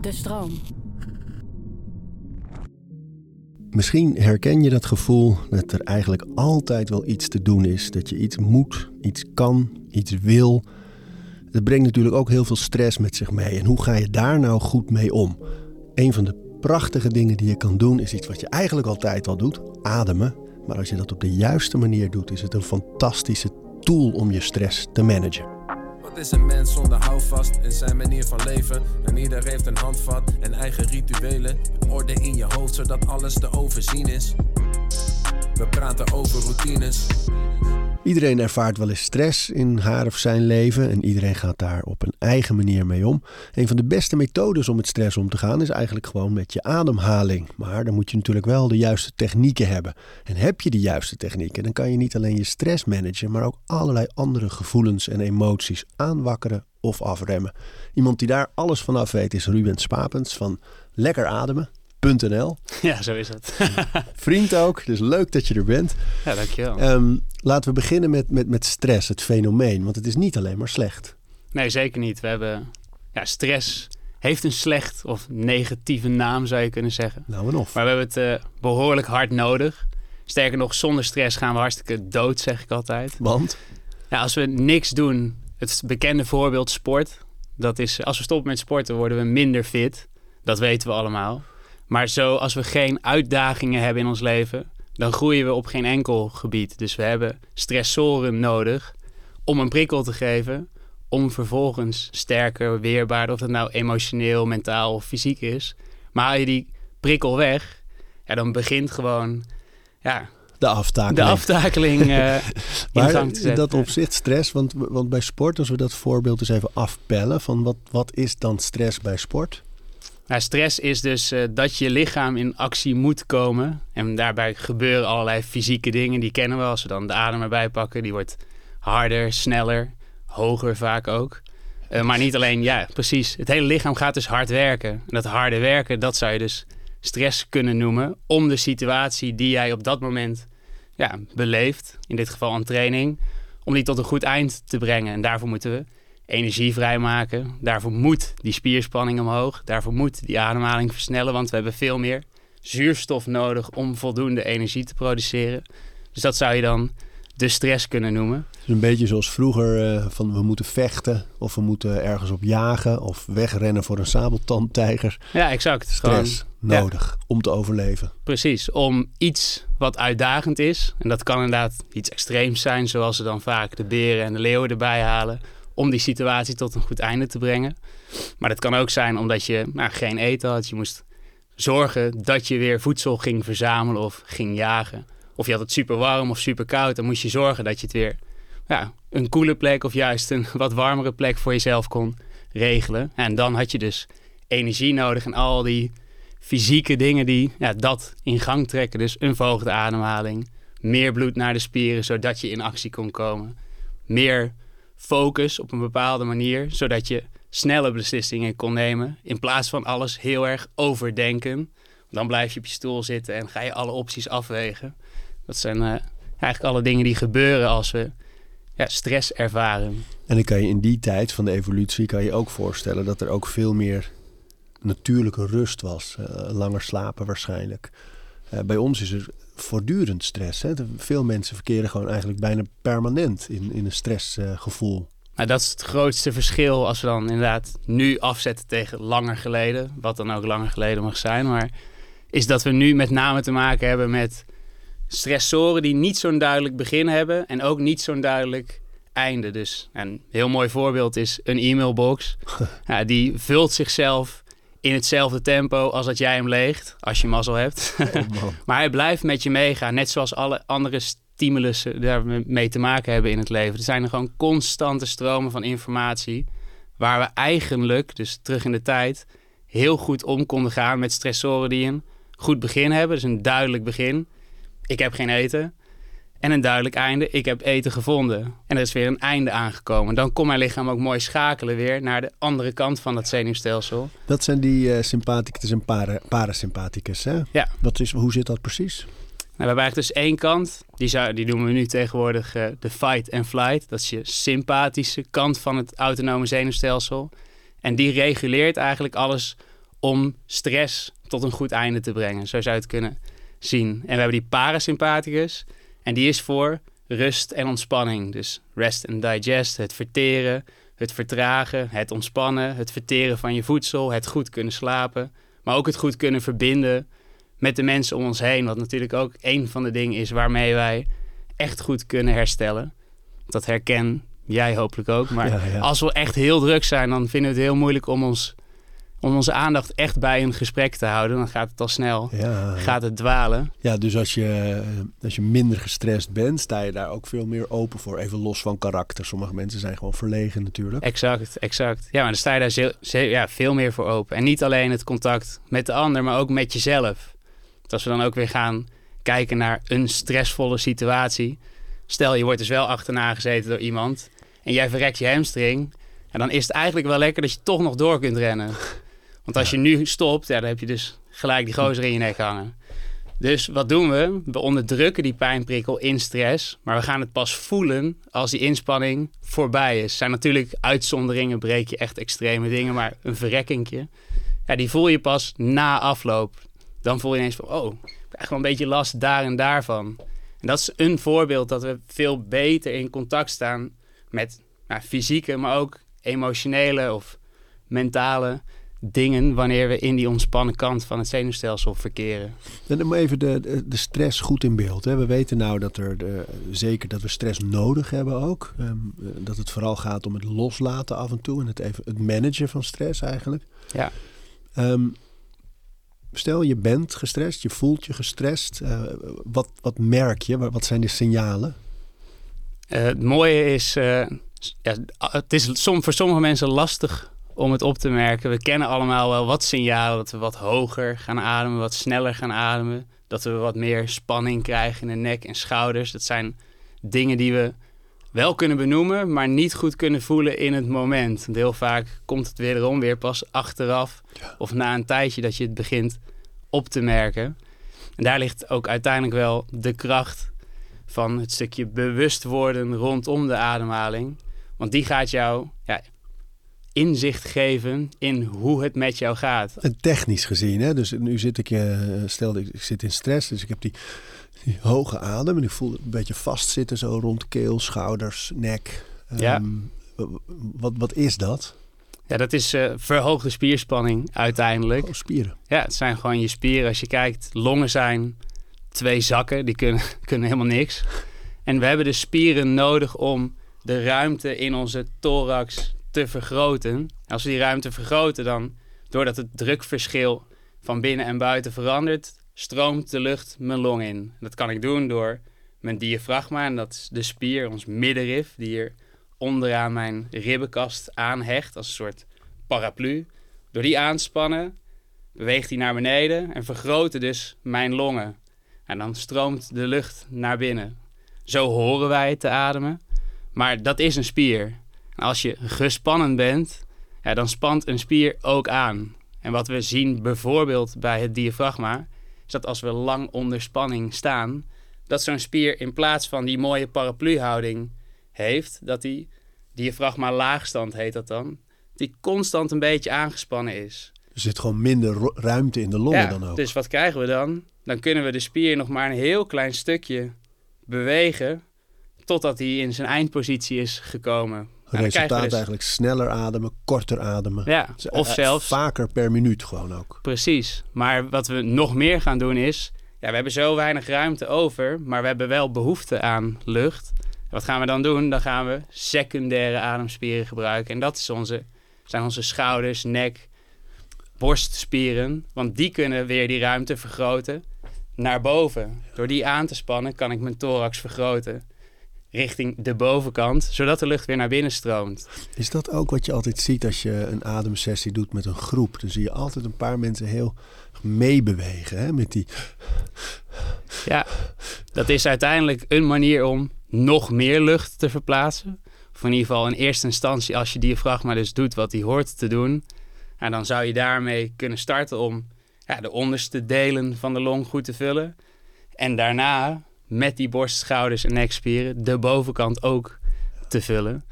De stroom. Misschien herken je dat gevoel dat er eigenlijk altijd wel iets te doen is. Dat je iets moet, iets kan, iets wil. Het brengt natuurlijk ook heel veel stress met zich mee. En hoe ga je daar nou goed mee om? Een van de prachtige dingen die je kan doen is iets wat je eigenlijk altijd al doet: ademen. Maar als je dat op de juiste manier doet, is het een fantastische tool om je stress te managen. Wat is een mens zonder houvast in zijn manier van leven? En ieder heeft een handvat en eigen rituelen. Orde in je hoofd zodat alles te overzien is. We praten over routines. Iedereen ervaart wel eens stress in haar of zijn leven en iedereen gaat daar op een eigen manier mee om. Een van de beste methodes om met stress om te gaan is eigenlijk gewoon met je ademhaling. Maar dan moet je natuurlijk wel de juiste technieken hebben. En heb je de juiste technieken, dan kan je niet alleen je stress managen, maar ook allerlei andere gevoelens en emoties aanwakkeren of afremmen. Iemand die daar alles vanaf weet is Ruben Spapens van Lekker Ademen. Ja, zo is het. Vriend ook, dus leuk dat je er bent. Ja, dankjewel. Um, laten we beginnen met, met, met stress, het fenomeen. Want het is niet alleen maar slecht. Nee, zeker niet. We hebben ja, stress heeft een slecht of negatieve naam, zou je kunnen zeggen. Nou en of. Maar we hebben het uh, behoorlijk hard nodig. Sterker nog, zonder stress gaan we hartstikke dood, zeg ik altijd. Want? Ja, als we niks doen, het bekende voorbeeld sport. Dat is, als we stoppen met sporten, worden we minder fit. Dat weten we allemaal. Maar zo, als we geen uitdagingen hebben in ons leven, dan groeien we op geen enkel gebied. Dus we hebben stressoren nodig om een prikkel te geven, om vervolgens sterker, weerbaarder, of dat nou emotioneel, mentaal of fysiek is. Maar haal je die prikkel weg, ja, dan begint gewoon ja, de aftakeling. De aftakeling uh, in gang te dat opzicht stress, want, want bij sport, als we dat voorbeeld eens even afpellen, van wat, wat is dan stress bij sport? Nou, stress is dus uh, dat je lichaam in actie moet komen. En daarbij gebeuren allerlei fysieke dingen. Die kennen we als we dan de adem erbij pakken. Die wordt harder, sneller, hoger vaak ook. Uh, maar niet alleen, ja, precies. Het hele lichaam gaat dus hard werken. En dat harde werken, dat zou je dus stress kunnen noemen. Om de situatie die jij op dat moment ja, beleeft, in dit geval een training, om die tot een goed eind te brengen. En daarvoor moeten we energie vrijmaken. Daarvoor moet die spierspanning omhoog. Daarvoor moet die ademhaling versnellen, want we hebben veel meer zuurstof nodig om voldoende energie te produceren. Dus dat zou je dan de stress kunnen noemen. Dus een beetje zoals vroeger uh, van we moeten vechten of we moeten ergens op jagen of wegrennen voor een sabeltandtijger. Ja, exact. Stress nodig om te overleven. Precies, om iets wat uitdagend is. En dat kan inderdaad iets extreems zijn, zoals ze dan vaak de beren en de leeuwen erbij halen om die situatie tot een goed einde te brengen. Maar dat kan ook zijn omdat je nou, geen eten had. Je moest zorgen dat je weer voedsel ging verzamelen of ging jagen. Of je had het super warm of super koud. Dan moest je zorgen dat je het weer ja, een koele plek of juist een wat warmere plek voor jezelf kon regelen. En dan had je dus energie nodig en al die fysieke dingen die ja, dat in gang trekken. Dus een verhoogde ademhaling, meer bloed naar de spieren zodat je in actie kon komen. Meer focus op een bepaalde manier, zodat je snelle beslissingen kon nemen. In plaats van alles heel erg overdenken. Dan blijf je op je stoel zitten en ga je alle opties afwegen. Dat zijn uh, eigenlijk alle dingen die gebeuren als we ja, stress ervaren. En dan kan je in die tijd van de evolutie kan je ook voorstellen dat er ook veel meer natuurlijke rust was. Uh, langer slapen waarschijnlijk. Uh, bij ons is er voortdurend stress. Hè? Veel mensen verkeren gewoon eigenlijk bijna permanent in, in een stressgevoel. nou, dat is het grootste verschil als we dan inderdaad nu afzetten tegen langer geleden. Wat dan ook langer geleden mag zijn. Maar is dat we nu met name te maken hebben met stressoren die niet zo'n duidelijk begin hebben. En ook niet zo'n duidelijk einde. Dus een heel mooi voorbeeld is een e-mailbox. ja, die vult zichzelf in hetzelfde tempo als dat jij hem leegt, als je mazzel hebt. Oh, maar hij blijft met je meegaan, net zoals alle andere stimulussen daarmee te maken hebben in het leven. Er zijn er gewoon constante stromen van informatie, waar we eigenlijk, dus terug in de tijd, heel goed om konden gaan met stressoren die een goed begin hebben. Dus een duidelijk begin. Ik heb geen eten en een duidelijk einde. Ik heb eten gevonden. En er is weer een einde aangekomen. Dan komt mijn lichaam ook mooi schakelen weer naar de andere kant van dat zenuwstelsel. Dat zijn die uh, sympathicus en para, parasympathicus, hè? Ja. Wat is, hoe zit dat precies? Nou, we hebben eigenlijk dus één kant, die, zou, die noemen we nu tegenwoordig uh, de fight and flight. Dat is je sympathische kant van het autonome zenuwstelsel. En die reguleert eigenlijk alles om stress tot een goed einde te brengen. Zo zou je het kunnen zien. En we hebben die parasympathicus. En die is voor rust en ontspanning. Dus rest and digest, het verteren, het vertragen, het ontspannen, het verteren van je voedsel, het goed kunnen slapen. Maar ook het goed kunnen verbinden met de mensen om ons heen. Wat natuurlijk ook een van de dingen is waarmee wij echt goed kunnen herstellen. Dat herken jij hopelijk ook. Maar Ja, ja. als we echt heel druk zijn, dan vinden we het heel moeilijk om, ons, om onze aandacht echt bij een gesprek te houden. Dan gaat het al snel, Ja, gaat het dwalen. ja, dus als je, als je minder gestrest bent, sta je daar ook veel meer open voor. Even los van karakter. Sommige mensen zijn gewoon verlegen natuurlijk. Exact, exact. Ja, maar dan sta je daar zeer, zeer- ja, veel meer voor open. En niet alleen het contact met de ander, maar ook met jezelf. Want als we dan ook weer gaan kijken naar een stressvolle situatie. Stel, je wordt dus wel achterna gezeten door iemand en jij verrekt je hamstring. En dan is het eigenlijk wel lekker dat je toch nog door kunt rennen. Want als je nu stopt, ja, dan heb je dus gelijk die gozer in je nek hangen. Dus wat doen we? We onderdrukken die pijnprikkel in stress, maar we gaan het pas voelen als die inspanning voorbij is. Zijn natuurlijk uitzonderingen, breek je echt extreme dingen, maar een verrekkingje, ja, die voel je pas na afloop. Dan voel je ineens van, oh, ik heb echt wel een beetje last daar en daarvan. En dat is een voorbeeld dat we veel beter in contact staan met nou, fysieke, maar ook emotionele of mentale dingen wanneer we in die ontspannen kant van het zenuwstelsel verkeren. En dan even de, de, de stress goed in beeld. Hè. We weten nou dat er de, zeker dat we stress nodig hebben ook. Ehm, eh, dat het vooral gaat om het loslaten af en toe en het, even, het managen van stress eigenlijk. Ja. Ehm, stel je bent gestrest, je voelt je gestrest. eh, wat, wat merk je? Wat zijn de signalen? Eh, het mooie is, eh, ja, het is som, voor sommige mensen lastig om het op te merken. We kennen allemaal wel wat signalen dat we wat hoger gaan ademen, wat sneller gaan ademen. Dat we wat meer spanning krijgen in de nek en schouders. Dat zijn dingen die we wel kunnen benoemen, maar niet goed kunnen voelen in het moment. Want heel vaak komt het wederom weer pas achteraf of na een tijdje dat je het begint op te merken. En daar ligt ook uiteindelijk wel de kracht van het stukje bewust worden rondom de ademhaling. Want die gaat jou ja, inzicht geven in hoe het met jou gaat. En technisch gezien, hè? dus nu zit ik, eh, stel ik, ik zit in stress, dus ik heb die, die hoge adem en ik voel het een beetje vastzitten zo rond keel, schouders, nek. Ja. Ehm, w- wat, wat is dat? Ja, dat is eh, verhoogde spierspanning uiteindelijk. Gewoon spieren. Ja, het zijn gewoon je spieren. Als je kijkt, longen zijn twee zakken, die kunnen, kunnen helemaal niks. En we hebben de spieren nodig om de ruimte in onze thorax te vergroten. Als we die ruimte vergroten, dan doordat het drukverschil van binnen en buiten verandert, stroomt de lucht mijn long in. Dat kan ik doen door mijn diafragma, en dat is de spier, ons middenrif, die hier onderaan mijn ribbenkast aanhecht als een soort paraplu. Door die aanspannen beweegt hij naar beneden en vergroten dus mijn longen. En dan stroomt de lucht naar binnen. Zo horen wij te ademen. Maar dat is een spier. Als je gespannen bent, ja, dan spant een spier ook aan. En wat we zien bijvoorbeeld bij het diafragma, is dat als we lang onder spanning staan, dat zo'n spier in plaats van die mooie parapluhouding heeft, dat die diafragma laagstand heet dat dan, die constant een beetje aangespannen is. Er zit gewoon minder ruimte in de longen Ja, dan ook. Dus wat krijgen we dan? Dan kunnen we de spier nog maar een heel klein stukje bewegen totdat hij in zijn eindpositie is gekomen. Resultaat dus- eigenlijk sneller ademen, korter ademen. Ja, Dus, of eh, zelfs Vaker per minuut gewoon ook. Precies. Maar wat we nog meer gaan doen is... Ja, we hebben zo weinig ruimte over, maar we hebben wel behoefte aan lucht. Wat gaan we dan doen? Dan gaan we secundaire ademspieren gebruiken. En dat is onze, zijn onze schouders, nek, borstspieren. Want die kunnen weer die ruimte vergroten naar boven. Door die aan te spannen kan ik mijn thorax vergroten richting de bovenkant, zodat de lucht weer naar binnen stroomt. Is dat ook wat je altijd ziet als je een ademsessie doet met een groep? Dan zie je altijd een paar mensen heel meebewegen. Hè? Met die... Ja, dat is uiteindelijk een manier om nog meer lucht te verplaatsen. Of in ieder geval in eerste instantie, als je diafragma dus doet wat hij hoort te doen, nou, dan zou je daarmee kunnen starten om ja, de onderste delen van de long goed te vullen. En daarna met die borst, schouders en nekspieren de bovenkant ook te vullen.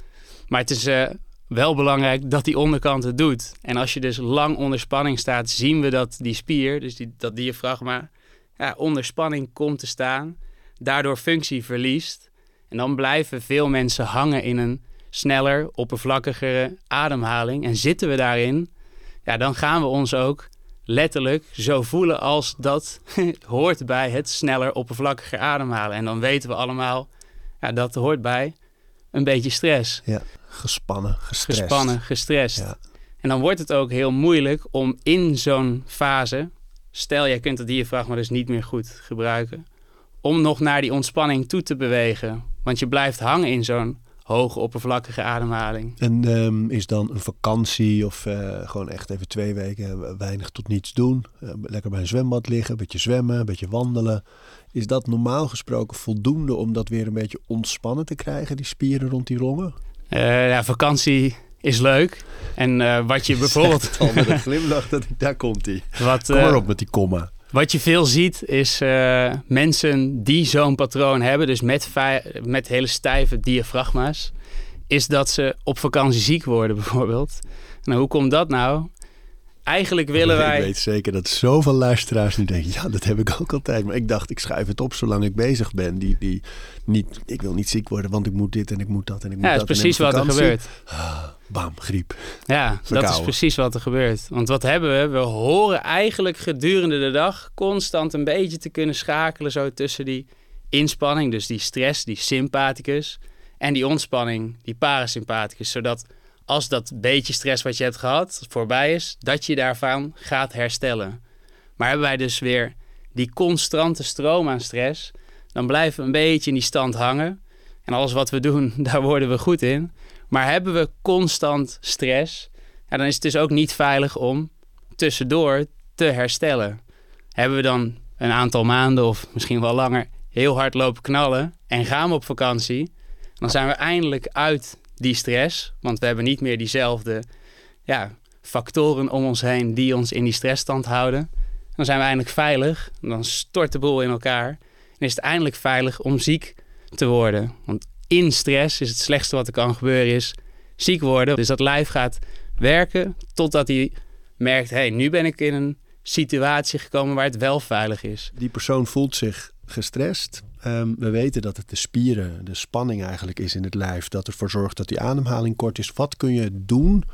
Maar het is, eh, wel belangrijk dat die onderkant het doet. En als je dus lang onder spanning staat, zien we dat die spier, dus die, dat diafragma, ja, onder spanning komt te staan, daardoor functie verliest. En dan blijven veel mensen hangen in een sneller, oppervlakkigere ademhaling. En zitten we daarin, ja, dan gaan we ons ook letterlijk zo voelen als dat hoort bij het sneller, oppervlakkiger ademhalen. En dan weten we allemaal, ja, dat hoort bij een beetje stress. Ja, gespannen, gestrest. Gespannen, gestrest. Ja. En dan wordt het ook heel moeilijk om in zo'n fase, stel jij kunt het diafragma dus niet meer goed gebruiken, om nog naar die ontspanning toe te bewegen. Want je blijft hangen in zo'n hoge oppervlakkige ademhaling. En ehm, is dan een vakantie of eh, gewoon echt even twee weken weinig tot niets doen? Eh, lekker bij een zwembad liggen, een beetje zwemmen, een beetje wandelen. Is dat normaal gesproken voldoende om dat weer een beetje ontspannen te krijgen, die spieren rond die longen? Eh, ja, vakantie is leuk. En wat je bijvoorbeeld... al met een glimlach dat ik, daar komt hij. Kom maar op met die komma. Wat je veel ziet is uh, mensen die zo'n patroon hebben, dus met, met hele stijve diafragma's, is dat ze op vakantie ziek worden bijvoorbeeld. Nou, hoe komt dat nou? Eigenlijk willen wij... Ik weet zeker dat zoveel luisteraars nu denken, ja, dat heb ik ook altijd. Maar ik dacht, ik schrijf het op zolang ik bezig ben. Die, die niet, ik wil niet ziek worden, want ik moet dit en ik moet dat en ik moet ja, dat. Ja, dat is precies wat er gebeurt. Ah, bam, griep. Ja, dat is precies wat er gebeurt. Want wat hebben we? We horen eigenlijk gedurende de dag constant een beetje te kunnen schakelen zo tussen die inspanning, dus die stress, die sympathicus, en die ontspanning, die parasympathicus, zodat als dat beetje stress wat je hebt gehad voorbij is, dat je daarvan gaat herstellen. Maar hebben wij dus weer die constante stroom aan stress, dan blijven we een beetje in die stand hangen. En alles wat we doen, daar worden we goed in. Maar hebben we constant stress, ja, dan is het dus ook niet veilig om tussendoor te herstellen. Hebben we dan een aantal maanden of misschien wel langer heel hard lopen knallen en gaan we op vakantie, dan zijn we eindelijk uit die stress. Want we hebben niet meer diezelfde ja, factoren om ons heen die ons in die stressstand houden. Dan zijn we eindelijk veilig. Dan stort de boel in elkaar. En is het eindelijk veilig om ziek te worden. Want in stress is het slechtste wat er kan gebeuren is ziek worden. Dus dat lijf gaat werken totdat hij merkt... hé, hey, nu ben ik in een situatie gekomen waar het wel veilig is. Die persoon voelt zich gestrest. Um, we weten dat het de spieren, de spanning eigenlijk is in het lijf, dat ervoor zorgt dat die ademhaling kort is. Wat kun je doen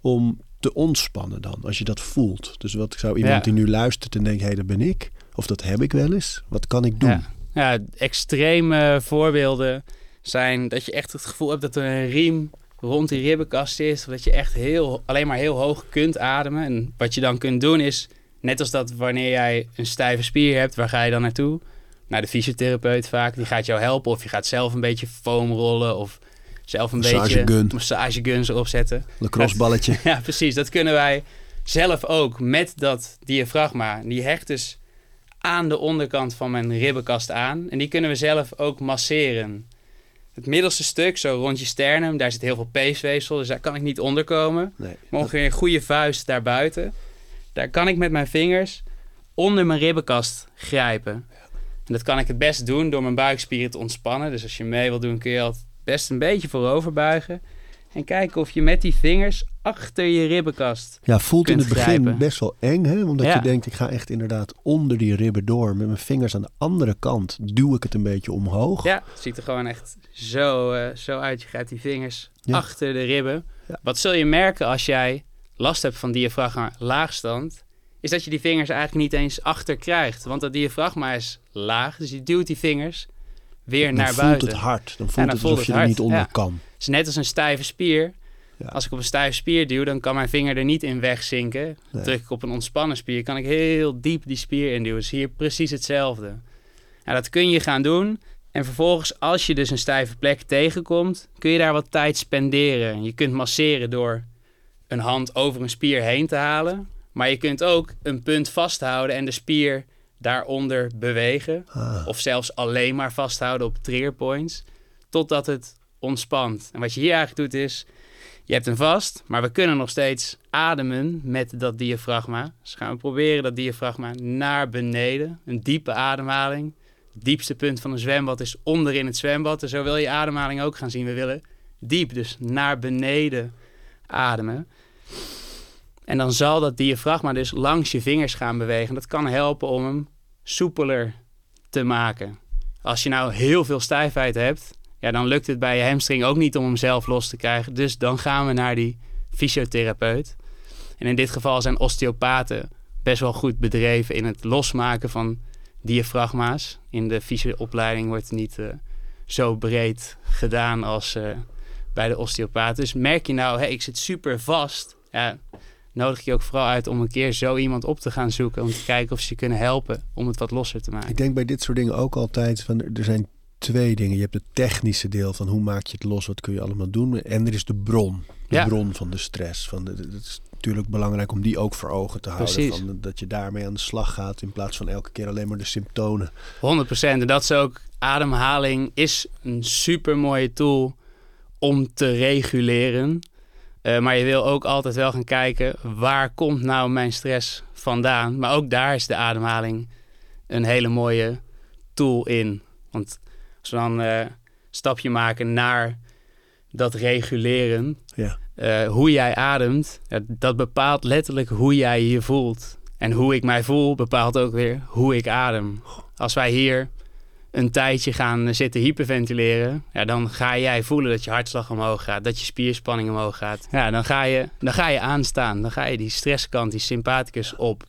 om te ontspannen dan, als je dat voelt? Dus wat zou iemand Ja. die nu luistert en denkt, hé, hey, dat ben ik, of dat heb ik wel eens, wat kan ik doen? Ja. ja, extreme voorbeelden zijn dat je echt het gevoel hebt dat er een riem rond die ribbenkast is. Of dat je echt heel, alleen maar heel hoog kunt ademen. En wat je dan kunt doen is, net als dat wanneer jij een stijve spier hebt, waar ga je dan naartoe? Naar de fysiotherapeut vaak. Die gaat jou helpen. Of je gaat zelf een beetje foam rollen. Of zelf een Massagegun. beetje massageguns erop zetten. Lacrosseballetje. Ja, precies. Dat kunnen wij zelf ook met dat diafragma. Die hecht dus aan de onderkant van mijn ribbenkast aan. En die kunnen we zelf ook masseren. Het middelste stuk, zo rond je sternum, daar zit heel veel peesweefsel. Dus daar kan ik niet onder komen. Nee. Maar ongeveer een goede vuist daarbuiten. Daar kan ik met mijn vingers onder mijn ribbenkast grijpen. En dat kan ik het best doen door mijn buikspieren te ontspannen. Dus als je mee wil doen, kun je altijd best een beetje voorover buigen. En kijken of je met die vingers achter je ribbenkast. Ja, voelt in het begin grijpen. best wel eng, hè? Omdat Ja. je denkt, ik ga echt inderdaad onder die ribben door. Met mijn vingers aan de andere kant duw ik het een beetje omhoog. Ja, het ziet er gewoon echt zo, eh, zo uit. Je grijpt die vingers Ja. achter de ribben. Ja. Wat zul je merken als jij last hebt van diafragma laagstand? Is dat je die vingers eigenlijk niet eens achter krijgt. Want dat diafragma is laag, dus je duwt die vingers weer dan naar voelt buiten. het hard. Dan voelt dan het voelt alsof je er niet onder ja. kan. Het is net als een stijve spier. Ja. Als ik op een stijve spier duw, dan kan mijn vinger er niet in wegzinken. Nee. Druk ik op een ontspannen spier, kan ik heel diep die spier induwen. Dus hier precies hetzelfde. Nou, dat kun je gaan doen. En vervolgens, als je dus een stijve plek tegenkomt, kun je daar wat tijd spenderen. Je kunt masseren door een hand over een spier heen te halen. Maar je kunt ook een punt vasthouden en de spier daaronder bewegen. Ah. Of zelfs alleen maar vasthouden op trigger points. Totdat het ontspant. En wat je hier eigenlijk doet is... Je hebt hem vast, maar we kunnen nog steeds ademen met dat diafragma. Dus gaan we proberen dat diafragma naar beneden. Een diepe ademhaling. Het diepste punt van een zwembad is onderin het zwembad. En zo wil je ademhaling ook gaan zien. We willen diep, dus naar beneden ademen. En dan zal dat diafragma dus langs je vingers gaan bewegen. Dat kan helpen om hem soepeler te maken. Als je nou heel veel stijfheid hebt, ja, dan lukt het bij je hamstring ook niet om hem zelf los te krijgen. Dus dan gaan we naar die fysiotherapeut. En in dit geval zijn osteopaten best wel goed bedreven in het losmaken van diafragma's. In de fysioopleiding wordt het niet uh, zo breed gedaan als uh, bij de osteopaat. Dus merk je nou, hey, ik zit super vast. Ja, nodig je ook vooral uit om een keer zo iemand op te gaan zoeken. Om te kijken of ze je kunnen helpen om het wat losser te maken. Ik denk bij dit soort dingen ook altijd van er zijn twee dingen. Je hebt het technische deel van hoe maak je het los, wat kun je allemaal doen. En er is de bron, de Ja. bron van de stress. Van het is natuurlijk belangrijk om die ook voor ogen te houden. Precies. Van, dat je daarmee aan de slag gaat in plaats van elke keer alleen maar de symptomen. 100%. En dat is ook, ademhaling is een super mooie tool om te reguleren. Eh, maar je wil ook altijd wel gaan kijken, waar komt nou mijn stress vandaan? Maar ook daar is de ademhaling een hele mooie tool in. Want als we dan eh, een stapje maken naar dat reguleren, Ja. eh, hoe jij ademt, dat bepaalt letterlijk hoe jij je voelt. En hoe ik mij voel bepaalt ook weer hoe ik adem. Als wij hier een tijdje gaan zitten hyperventileren, ja, dan ga jij voelen dat je hartslag omhoog gaat, dat je spierspanning omhoog gaat. Ja, dan ga je, dan ga je aanstaan, dan ga je die stresskant, die sympathicus op.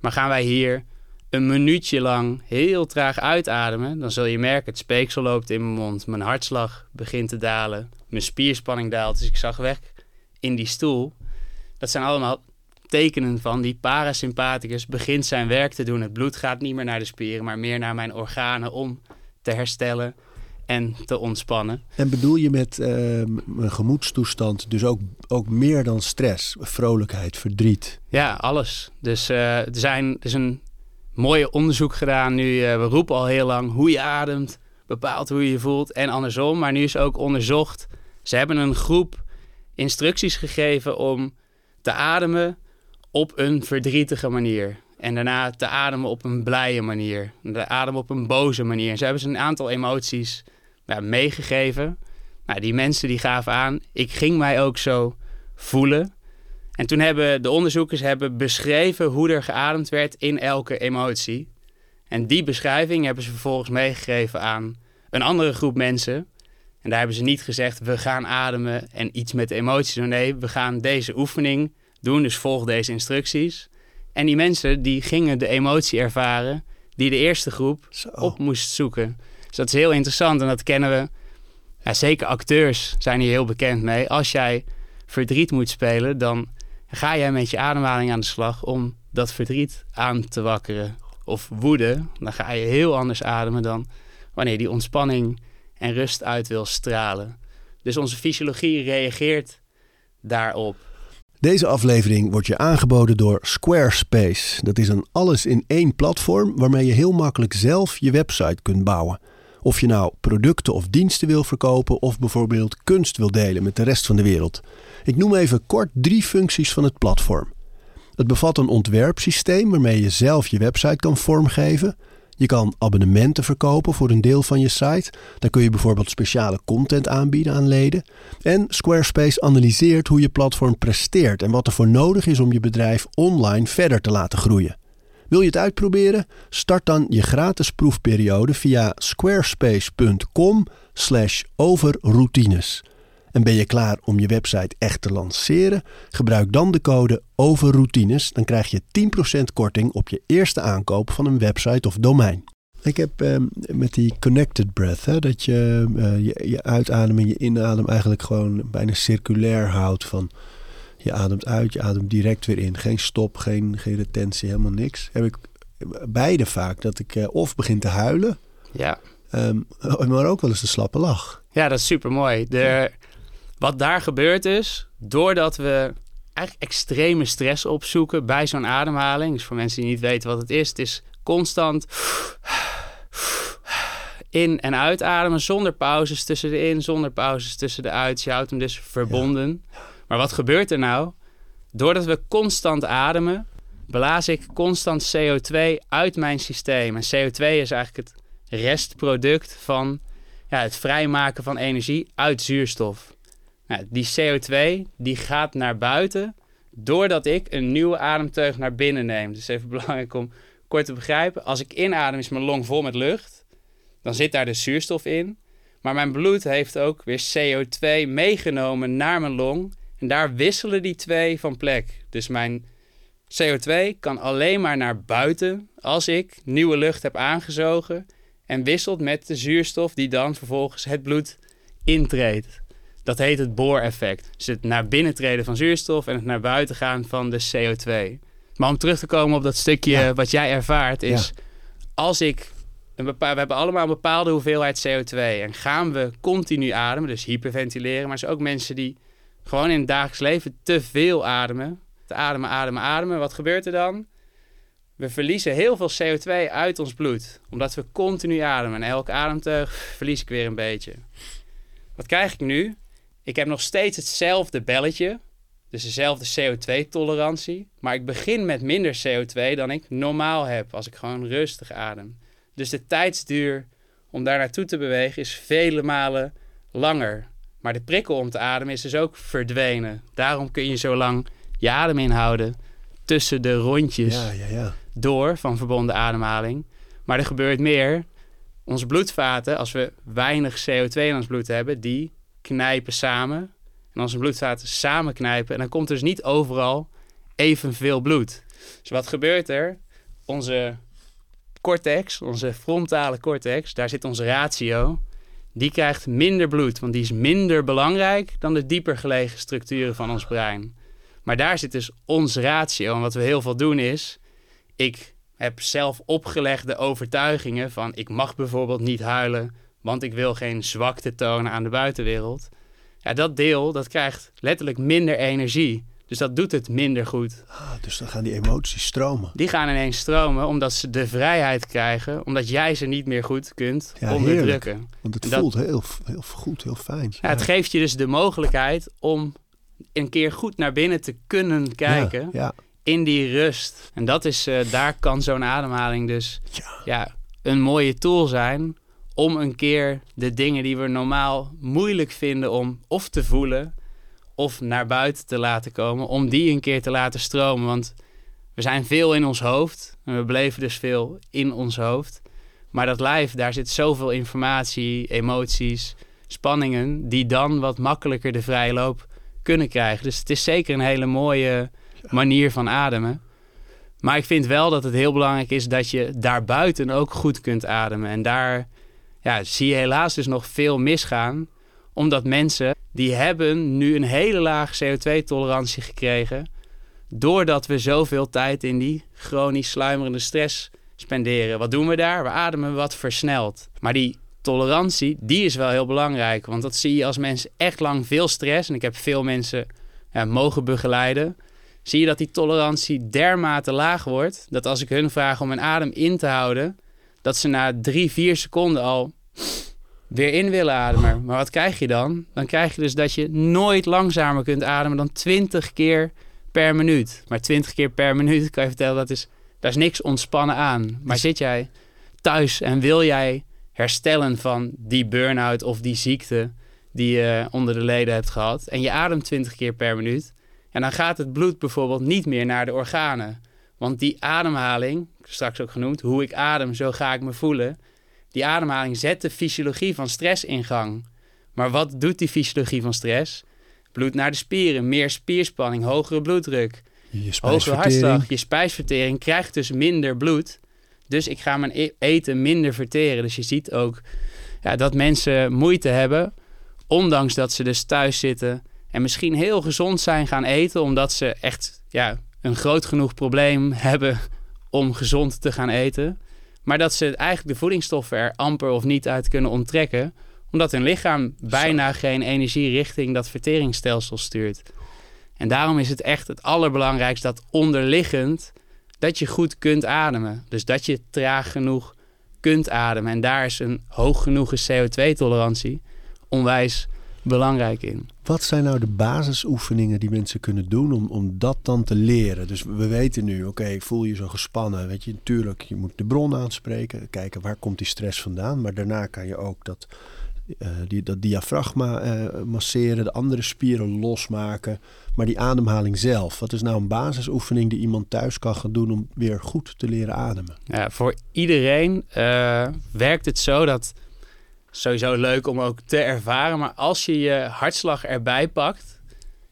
Maar gaan wij hier een minuutje lang heel traag uitademen, dan zul je merken, het speeksel loopt in mijn mond, mijn hartslag begint te dalen, mijn spierspanning daalt. Dus ik zag weg in die stoel. Dat zijn allemaal tekenen van die parasympathicus begint zijn werk te doen. Het bloed gaat niet meer naar de spieren, maar meer naar mijn organen om te herstellen en te ontspannen. En bedoel je met ehm, een gemoedstoestand dus ook, ook meer dan stress, vrolijkheid, verdriet? Ja, alles. Dus eh, er, zijn, er is een mooie onderzoek gedaan nu. eh, we roepen al heel lang hoe je ademt, bepaalt hoe je je voelt en andersom. Maar nu is ook onderzocht. Ze hebben een groep instructies gegeven om te ademen op een verdrietige manier. En daarna te ademen op een blije manier. Te ademen op een boze manier. En ze hebben ze een aantal emoties meegegeven. Nou, die mensen die gaven aan, ik ging mij ook zo voelen. En toen hebben de onderzoekers hebben beschreven hoe er geademd werd in elke emotie. En die beschrijving hebben ze vervolgens meegegeven aan een andere groep mensen. En daar hebben ze niet gezegd, we gaan ademen en iets met de emoties doen. Nee, we gaan deze oefening doen, dus volg deze instructies. En die mensen die gingen de emotie ervaren die de eerste groep Zo. op moest zoeken. Dus dat is heel interessant en dat kennen we. Ja, zeker acteurs zijn hier heel bekend mee. Als jij verdriet moet spelen, dan ga jij met je ademhaling aan de slag om dat verdriet aan te wakkeren. Of woede, dan ga je heel anders ademen dan wanneer die ontspanning en rust uit wil stralen. Dus onze fysiologie reageert daarop. Deze aflevering wordt je aangeboden door Squarespace. Dat is een alles-in-één platform waarmee je heel makkelijk zelf je website kunt bouwen. Of je nou producten of diensten wil verkopen of bijvoorbeeld kunst wil delen met de rest van de wereld. Ik noem even kort drie functies van het platform. Het bevat een ontwerpsysteem waarmee je zelf je website kan vormgeven. Je kan abonnementen verkopen voor een deel van je site. Dan kun je bijvoorbeeld speciale content aanbieden aan leden. En Squarespace analyseert hoe je platform presteert en wat er voor nodig is om je bedrijf online verder te laten groeien. Wil je het uitproberen? Start dan je gratis proefperiode via squarespace.com/overroutines. En ben je klaar om je website echt te lanceren? Gebruik dan de code OVERROUTINES. Dan krijg je 10% korting op je eerste aankoop van een website of domein. Ik heb ehm, met die connected breath, hè, dat je, eh, je je uitadem en je inadem eigenlijk gewoon bijna circulair houdt. Van je ademt uit, je ademt direct weer in. Geen stop, geen, geen retentie, helemaal niks. Heb ik beide vaak dat ik eh, of begin te huilen, Ja, ehm, maar ook wel eens de slappe lach. ja dat is super mooi. De, wat daar gebeurt is, doordat we eigenlijk extreme stress opzoeken bij zo'n ademhaling. Dus voor mensen die niet weten wat het is, het is constant in- en uitademen zonder pauzes tussen de in, zonder pauzes tussen de uit. Je houdt hem dus verbonden. Maar wat gebeurt er nou? Doordat we constant ademen, blaas ik constant CO2 uit mijn systeem. En CO2 is eigenlijk het restproduct van ja, het vrijmaken van energie uit zuurstof. Nou, die CO2 die gaat naar buiten doordat ik een nieuwe ademteug naar binnen neem. Dus even belangrijk om kort te begrijpen. Als ik inadem is mijn long vol met lucht. Dan zit daar de zuurstof in. Maar mijn bloed heeft ook weer CO2 meegenomen naar mijn long. En daar wisselen die twee van plek. Dus mijn CO2 kan alleen maar naar buiten als ik nieuwe lucht heb aangezogen en wisselt met de zuurstof die dan vervolgens het bloed intreedt. Dat heet het booreffect. Dus het naar binnen treden van zuurstof en het naar buiten gaan van de CO2. Maar om terug te komen op dat stukje wat jij ervaart, is als ik. Een we hebben allemaal een bepaalde hoeveelheid CO2 en gaan we continu ademen, dus hyperventileren. Maar er zijn ook mensen die gewoon in het dagelijks leven te veel ademen. Te ademen, ademen, ademen. Wat gebeurt er dan? We verliezen heel veel CO2 uit ons bloed, omdat we continu ademen. En elke ademteug verlies ik weer een beetje. Wat krijg ik nu? Ik heb nog steeds hetzelfde belletje, dus dezelfde CO2-tolerantie, maar ik begin met minder CO2 dan ik normaal heb als ik gewoon rustig adem. Dus de tijdsduur om daar naartoe te bewegen is vele malen langer. Maar de prikkel om te ademen is dus ook verdwenen. Daarom kun je zo lang je adem inhouden tussen de rondjes ja, ja, ja. door van verbonden ademhaling. Maar er gebeurt meer. Onze bloedvaten, als we weinig CO2 in ons bloed hebben, die knijpen samen. En onze bloedvaten samen knijpen. En dan komt dus niet overal evenveel bloed. Dus wat gebeurt er? Onze cortex, onze frontale cortex, daar zit onze ratio. Die krijgt minder bloed, want die is minder belangrijk dan de dieper gelegen structuren van ons brein. Maar daar zit dus ons ratio. En wat we heel veel doen is, ik heb zelf opgelegde overtuigingen van ik mag bijvoorbeeld niet huilen, want ik wil geen zwakte tonen aan de buitenwereld. Ja, dat deel, dat krijgt letterlijk minder energie. Dus dat doet het minder goed. Ah, dus dan gaan die emoties stromen. Die gaan ineens stromen omdat ze de vrijheid krijgen, omdat jij ze niet meer goed kunt ja, onderdrukken. Heerlijk. Want het voelt heel, heel goed, heel fijn. Ja, het geeft je dus de mogelijkheid om een keer goed naar binnen te kunnen kijken. Ja, in die rust. En dat is, uh, daar kan zo'n ademhaling dus ja. een mooie tool zijn om een keer de dingen die we normaal moeilijk vinden om of te voelen of naar buiten te laten komen, om die een keer te laten stromen. Want we zijn veel in ons hoofd en we beleven dus veel in ons hoofd. Maar dat lijf, daar zit zoveel informatie, emoties, spanningen, die dan wat makkelijker de vrije loop kunnen krijgen. Dus het is zeker een hele mooie manier van ademen. Maar ik vind wel dat het heel belangrijk is dat je daarbuiten ook goed kunt ademen. En daar ja, zie je helaas dus nog veel misgaan. Omdat mensen die hebben nu een hele laag CO2-tolerantie gekregen. Doordat we zoveel tijd in die chronisch sluimerende stress spenderen. Wat doen we daar? We ademen wat versneld. Maar die tolerantie, die is wel heel belangrijk. Want dat zie je als mensen echt lang veel stress. En ik heb veel mensen ja, mogen begeleiden zie je dat die tolerantie dermate laag wordt, dat als ik hun vraag om een adem in te houden, dat ze na drie, vier seconden al weer in willen ademen. Maar wat krijg je dan? Dan krijg je dus dat je nooit langzamer kunt ademen dan 20 keer per minuut. Maar 20 keer per minuut kan je vertellen, dat is, daar is niks ontspannen aan. Maar zit jij thuis en wil jij herstellen van die burn-out of die ziekte die je onder de leden hebt gehad en je ademt 20 keer per minuut, en dan gaat het bloed bijvoorbeeld niet meer naar de organen. Want die ademhaling, straks ook genoemd, hoe ik adem, zo ga ik me voelen. Die ademhaling zet de fysiologie van stress in gang. Maar wat doet die fysiologie van stress? Bloed naar de spieren, meer spierspanning, hogere bloeddruk, je hogere hartslag. Je spijsvertering krijgt dus minder bloed. Dus ik ga mijn e-, eten minder verteren. Dus je ziet ook ja, dat mensen moeite hebben, ondanks dat ze dus thuis zitten en misschien heel gezond zijn gaan eten, omdat ze echt ja, een groot genoeg probleem hebben om gezond te gaan eten. Maar dat ze eigenlijk de voedingsstoffen er amper of niet uit kunnen onttrekken, omdat hun lichaam bijna geen energie richting dat verteringsstelsel stuurt. En daarom is het echt het allerbelangrijkste dat onderliggend dat je goed kunt ademen. Dus dat je traag genoeg kunt ademen. En daar is een hoog genoeg CO2-tolerantie onwijs belangrijk in. Wat zijn nou de basisoefeningen die mensen kunnen doen om, om dat dan te leren? Dus we weten nu, oké, ik voel je zo gespannen. Weet je, natuurlijk, je moet de bron aanspreken, kijken waar komt die stress vandaan. Maar daarna kan je ook dat uh, die, dat diafragma uh, masseren, de andere spieren losmaken. Maar die ademhaling zelf, wat is nou een basisoefening die iemand thuis kan gaan doen om weer goed te leren ademen? Ja, voor iedereen uh, werkt het zo dat sowieso leuk om ook te ervaren. Maar als je je hartslag erbij pakt,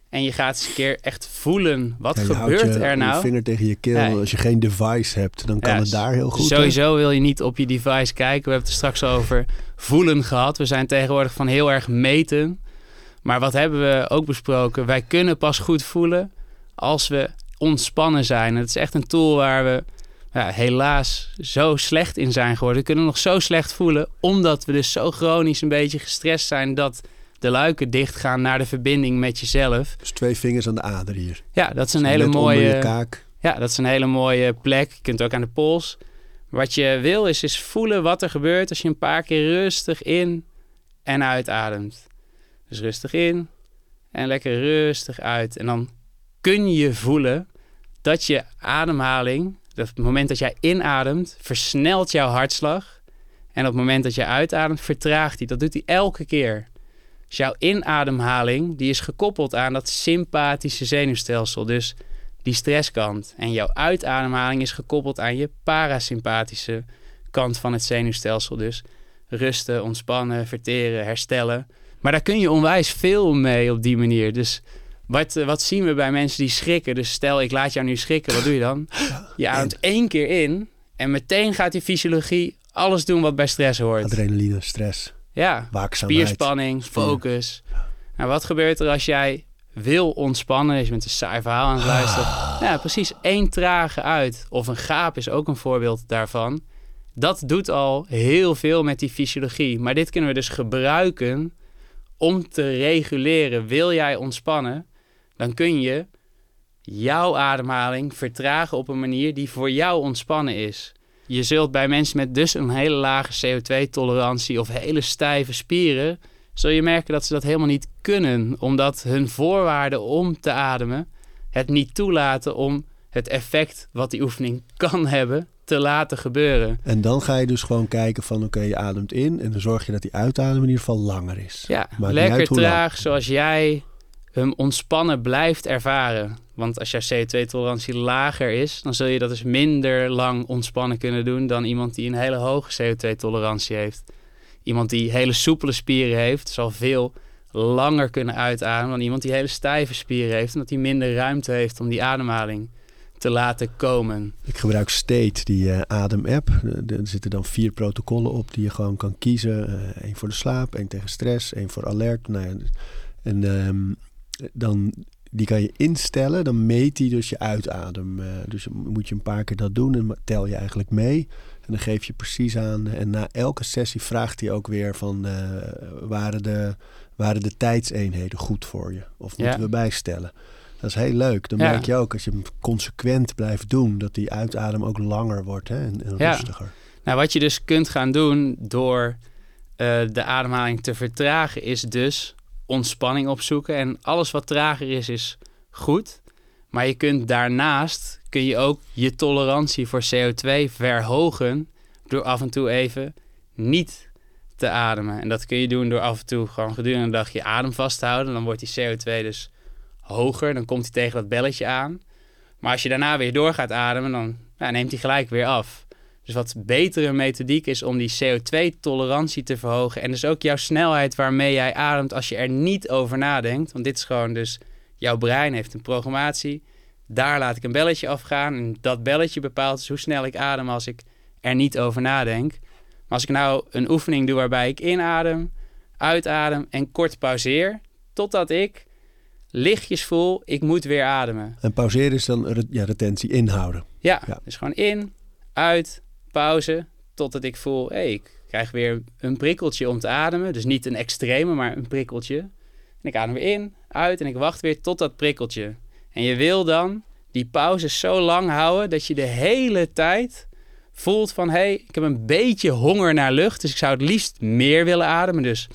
en je gaat eens een keer echt voelen, wat Ja, gebeurt je, er nou? Je vinger tegen je keel. Ja. Als je geen device hebt, dan kan Ja, het daar heel goed. hè? Sowieso wil je niet op je device kijken. We hebben het er straks over voelen gehad. We zijn tegenwoordig van heel erg meten. Maar wat hebben we ook besproken? Wij kunnen pas goed voelen als we ontspannen zijn. Het is echt een tool waar we ja, helaas zo slecht in zijn geworden. We kunnen nog zo slecht voelen, omdat we dus zo chronisch een beetje gestrest zijn dat de luiken dichtgaan naar de verbinding met jezelf. Dus twee vingers aan de ader hier. Ja, dat is een hele mooie. je kaak. Ja, dat is een hele mooie plek. Je kunt ook aan de pols. Wat je wil is, is voelen wat er gebeurt als je een paar keer rustig in en uitademt. Dus rustig in en lekker rustig uit. En dan kun je voelen dat je ademhaling, dat het moment dat jij inademt, versnelt jouw hartslag. En op het moment dat je uitademt, vertraagt die. Dat doet hij elke keer. Dus jouw inademhaling, die is gekoppeld aan dat sympathische zenuwstelsel. Dus die stresskant. En jouw uitademhaling is gekoppeld aan je parasympathische kant van het zenuwstelsel. Dus rusten, ontspannen, verteren, herstellen. Maar daar kun je onwijs veel mee op die manier. Dus wat, eh, wat zien we bij mensen die schrikken? Dus stel, ik laat jou nu schrikken, wat doe je dan? Je ademt één keer in en meteen gaat die fysiologie alles doen wat bij stress hoort. Adrenaline, stress, Ja, waakzaamheid. spierspanning, focus. Nou, wat gebeurt er als jij wil ontspannen? Dus je bent een saai verhaal aan het luisteren. Ja, precies. één trage uit. Of een gaap is ook een voorbeeld daarvan. Dat doet al heel veel met die fysiologie. Maar dit kunnen we dus gebruiken om te reguleren. Wil jij ontspannen, dan kun je jouw ademhaling vertragen op een manier die voor jou ontspannen is. Je zult bij mensen met dus een hele lage CO2-tolerantie of hele stijve spieren, zul je merken dat ze dat helemaal niet kunnen, omdat hun voorwaarden om te ademen het niet toelaten om het effect wat die oefening kan hebben te laten gebeuren. En dan ga je dus gewoon kijken van oké, je ademt in en dan zorg je dat die uitadem in ieder geval langer is. Ja, Maakt lekker lang. traag zoals jij hem ontspannen blijft ervaren. Want als jouw CO2-tolerantie lager is, dan zul je dat dus minder lang ontspannen kunnen doen dan iemand die een hele hoge CO2-tolerantie heeft. Iemand die hele soepele spieren heeft, zal veel langer kunnen uitademen dan iemand die hele stijve spieren heeft, omdat hij minder ruimte heeft om die ademhaling te laten komen. Ik gebruik State, die eh, adem-app. Er er zitten dan vier protocollen op die je gewoon kan kiezen. Eén voor de slaap, één tegen stress, één voor alert. Nou ja, en ehm, dan, die kan je instellen. Dan meet hij dus je uitadem. Eh, dus moet je een paar keer dat doen en tel je eigenlijk mee. En dan geef je precies aan. En na elke sessie vraagt hij ook weer van... eh, waren, de, waren de tijdseenheden goed voor je? Of moeten Ja. we bijstellen? Dat is heel leuk. Dan Ja. merk je ook, als je hem consequent blijft doen... dat die uitadem ook langer wordt hè? En, en Ja. rustiger. Nou, wat je dus kunt gaan doen door eh, de ademhaling te vertragen, is dus ontspanning opzoeken. En alles wat trager is, is goed. Maar je kunt daarnaast kun je ook je tolerantie voor CO2 verhogen door af en toe even niet te ademen. En dat kun je doen door af en toe gewoon gedurende de dag je adem vast te houden. Dan wordt die CO2 dus hoger. Dan komt hij tegen dat belletje aan. Maar als je daarna weer door gaat ademen, dan neemt hij gelijk weer af. Dus wat betere methodiek is om die CO2-tolerantie te verhogen. En dus ook jouw snelheid waarmee jij ademt als je er niet over nadenkt. Want dit is gewoon dus, jouw brein heeft een programmatie. Daar laat ik een belletje afgaan. En dat belletje bepaalt dus hoe snel ik adem als ik er niet over nadenk. Maar als ik nou een oefening doe waarbij ik inadem, uitadem en kort pauzeer. Totdat ik lichtjes voel, ik moet weer ademen. En pauzeren is dan ja, retentie inhouden. Ja, Ja. dus gewoon in, uit, pauze, totdat ik voel, hé, hey, ik krijg weer een prikkeltje om te ademen. Dus niet een extreme, maar een prikkeltje. En ik adem weer in, uit en ik wacht weer tot dat prikkeltje. En je wil dan die pauze zo lang houden dat je de hele tijd voelt van, hé, hey, ik heb een beetje honger naar lucht, dus ik zou het liefst meer willen ademen. Dus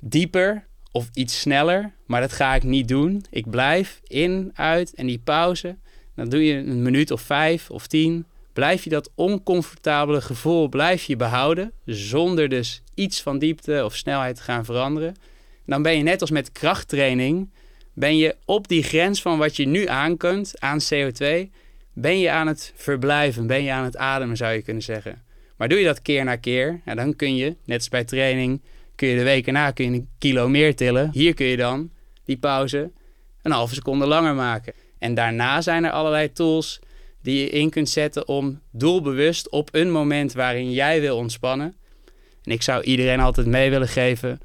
dieper of iets sneller, maar dat ga ik niet doen. Ik blijf in, uit en die pauze. Dan doe je een minuut of vijf of tien. Blijf je dat oncomfortabele gevoel blijf je behouden, zonder dus iets van diepte of snelheid te gaan veranderen. Dan ben je net als met krachttraining, ben je op die grens van wat je nu aan kunt aan CO2, ben je aan het verblijven, ben je aan het ademen zou je kunnen zeggen. Maar doe je dat keer na keer, ja, dan kun je, net als bij training, kun je de weken na kun je een kilo meer tillen. Hier kun je dan die pauze een halve seconde langer maken. En daarna zijn er allerlei tools die je in kunt zetten om doelbewust op een moment waarin jij wil ontspannen. En ik zou iedereen altijd mee willen geven.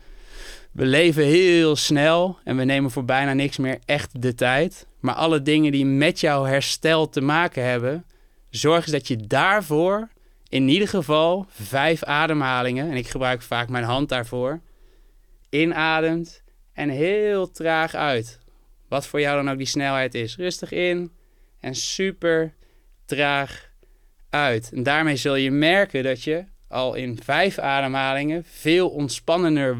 We leven heel snel en we nemen voor bijna niks meer echt de tijd. Maar alle dingen die met jouw herstel te maken hebben, zorg eens dat je daarvoor in ieder geval vijf ademhalingen, en ik gebruik vaak mijn hand daarvoor, inademt en heel traag uit. Wat voor jou dan ook die snelheid is. Rustig in en super traag uit. En daarmee zul je merken dat je al in vijf ademhalingen veel ontspannender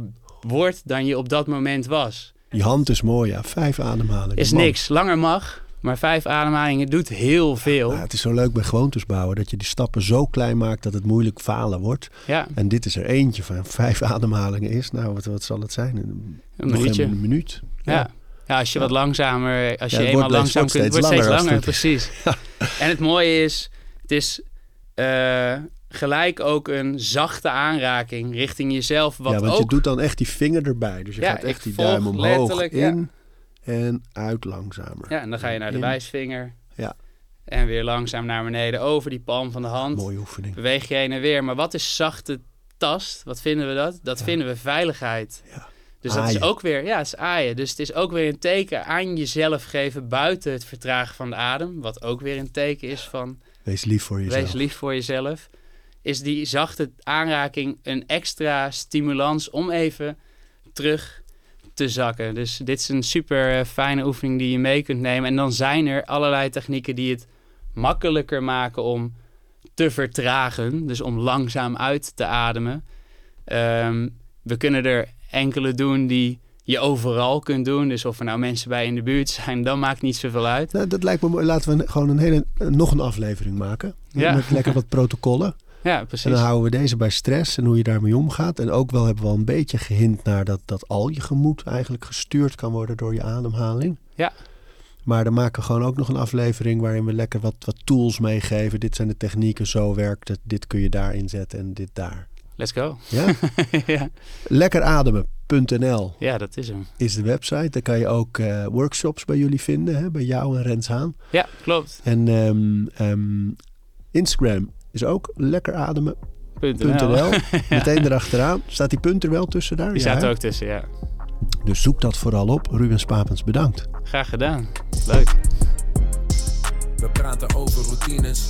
wordt dan je op dat moment was. Die hand is mooi, ja. Vijf ademhalingen. Is Man. niks. Langer mag, maar vijf ademhalingen doet heel veel. Nou, het is zo leuk bij gewoontes bouwen dat je die stappen zo klein maakt dat het moeilijk falen wordt. Ja, En dit is er eentje van vijf ademhalingen is. Nou, wat, wat zal het zijn? Een, een nog minuutje. Een minuut. Ja. ja, als je wat langzamer, als Ja, je eenmaal wordt- langzaam wordt kunt, steeds wordt steeds langer als langer, precies. En het mooie is, het is eh, gelijk ook een zachte aanraking richting jezelf, wat ja, want ook je doet dan echt die vinger erbij. Dus je Ja, gaat echt die duim omhoog ja. in en uit langzamer. Ja, en dan ga je naar de In. wijsvinger. Ja. En weer langzaam naar beneden over die palm van de hand. Mooie oefening. Beweeg je heen en weer. Maar wat is zachte tast? Wat vinden we dat? Dat Ja. vinden we veiligheid. Ja. Dus dat is ook weer, ja, het is aaien. Dus het is ook weer een teken aan jezelf geven buiten het vertragen van de adem. Wat ook weer een teken is van Wees lief voor jezelf. wees lief voor jezelf. Is die zachte aanraking een extra stimulans om even terug te zakken. Dus dit is een super eh, fijne oefening die je mee kunt nemen. En dan zijn er allerlei technieken die het makkelijker maken om te vertragen. Dus om langzaam uit te ademen. Ehm, we kunnen er enkele doen die je overal kunt doen. Dus of er nou mensen bij in de buurt zijn, dan maakt niet zoveel uit. Nou, dat lijkt me mooi. Laten we gewoon een hele, eh, nog een aflevering maken. Ja. Met lekker wat protocollen. Ja, En precies. dan houden we deze bij stress en hoe je daarmee omgaat. En ook wel hebben we al een beetje gehint naar dat, dat al je gemoed eigenlijk gestuurd kan worden door je ademhaling. Ja. Maar dan maken we gewoon ook nog een aflevering waarin we lekker wat, wat tools meegeven. Dit zijn de technieken, zo werkt het. Dit kun je daar inzetten en dit daar. Let's go. Ja? ja. Lekkerademen.nl ja, dat is hem. is de website. Daar kan je ook eh, workshops bij jullie vinden, hè? bij jou en Rens Haan. Ja, klopt. En ehm, ehm, Instagram is ook lekkerademen.nl. Meteen erachteraan. Staat die punt er wel tussen daar? Die Ja, staat er ook tussen, ja. Dus zoek dat vooral op. Ruben Spapens, bedankt. Graag gedaan. Leuk. We praten over routines.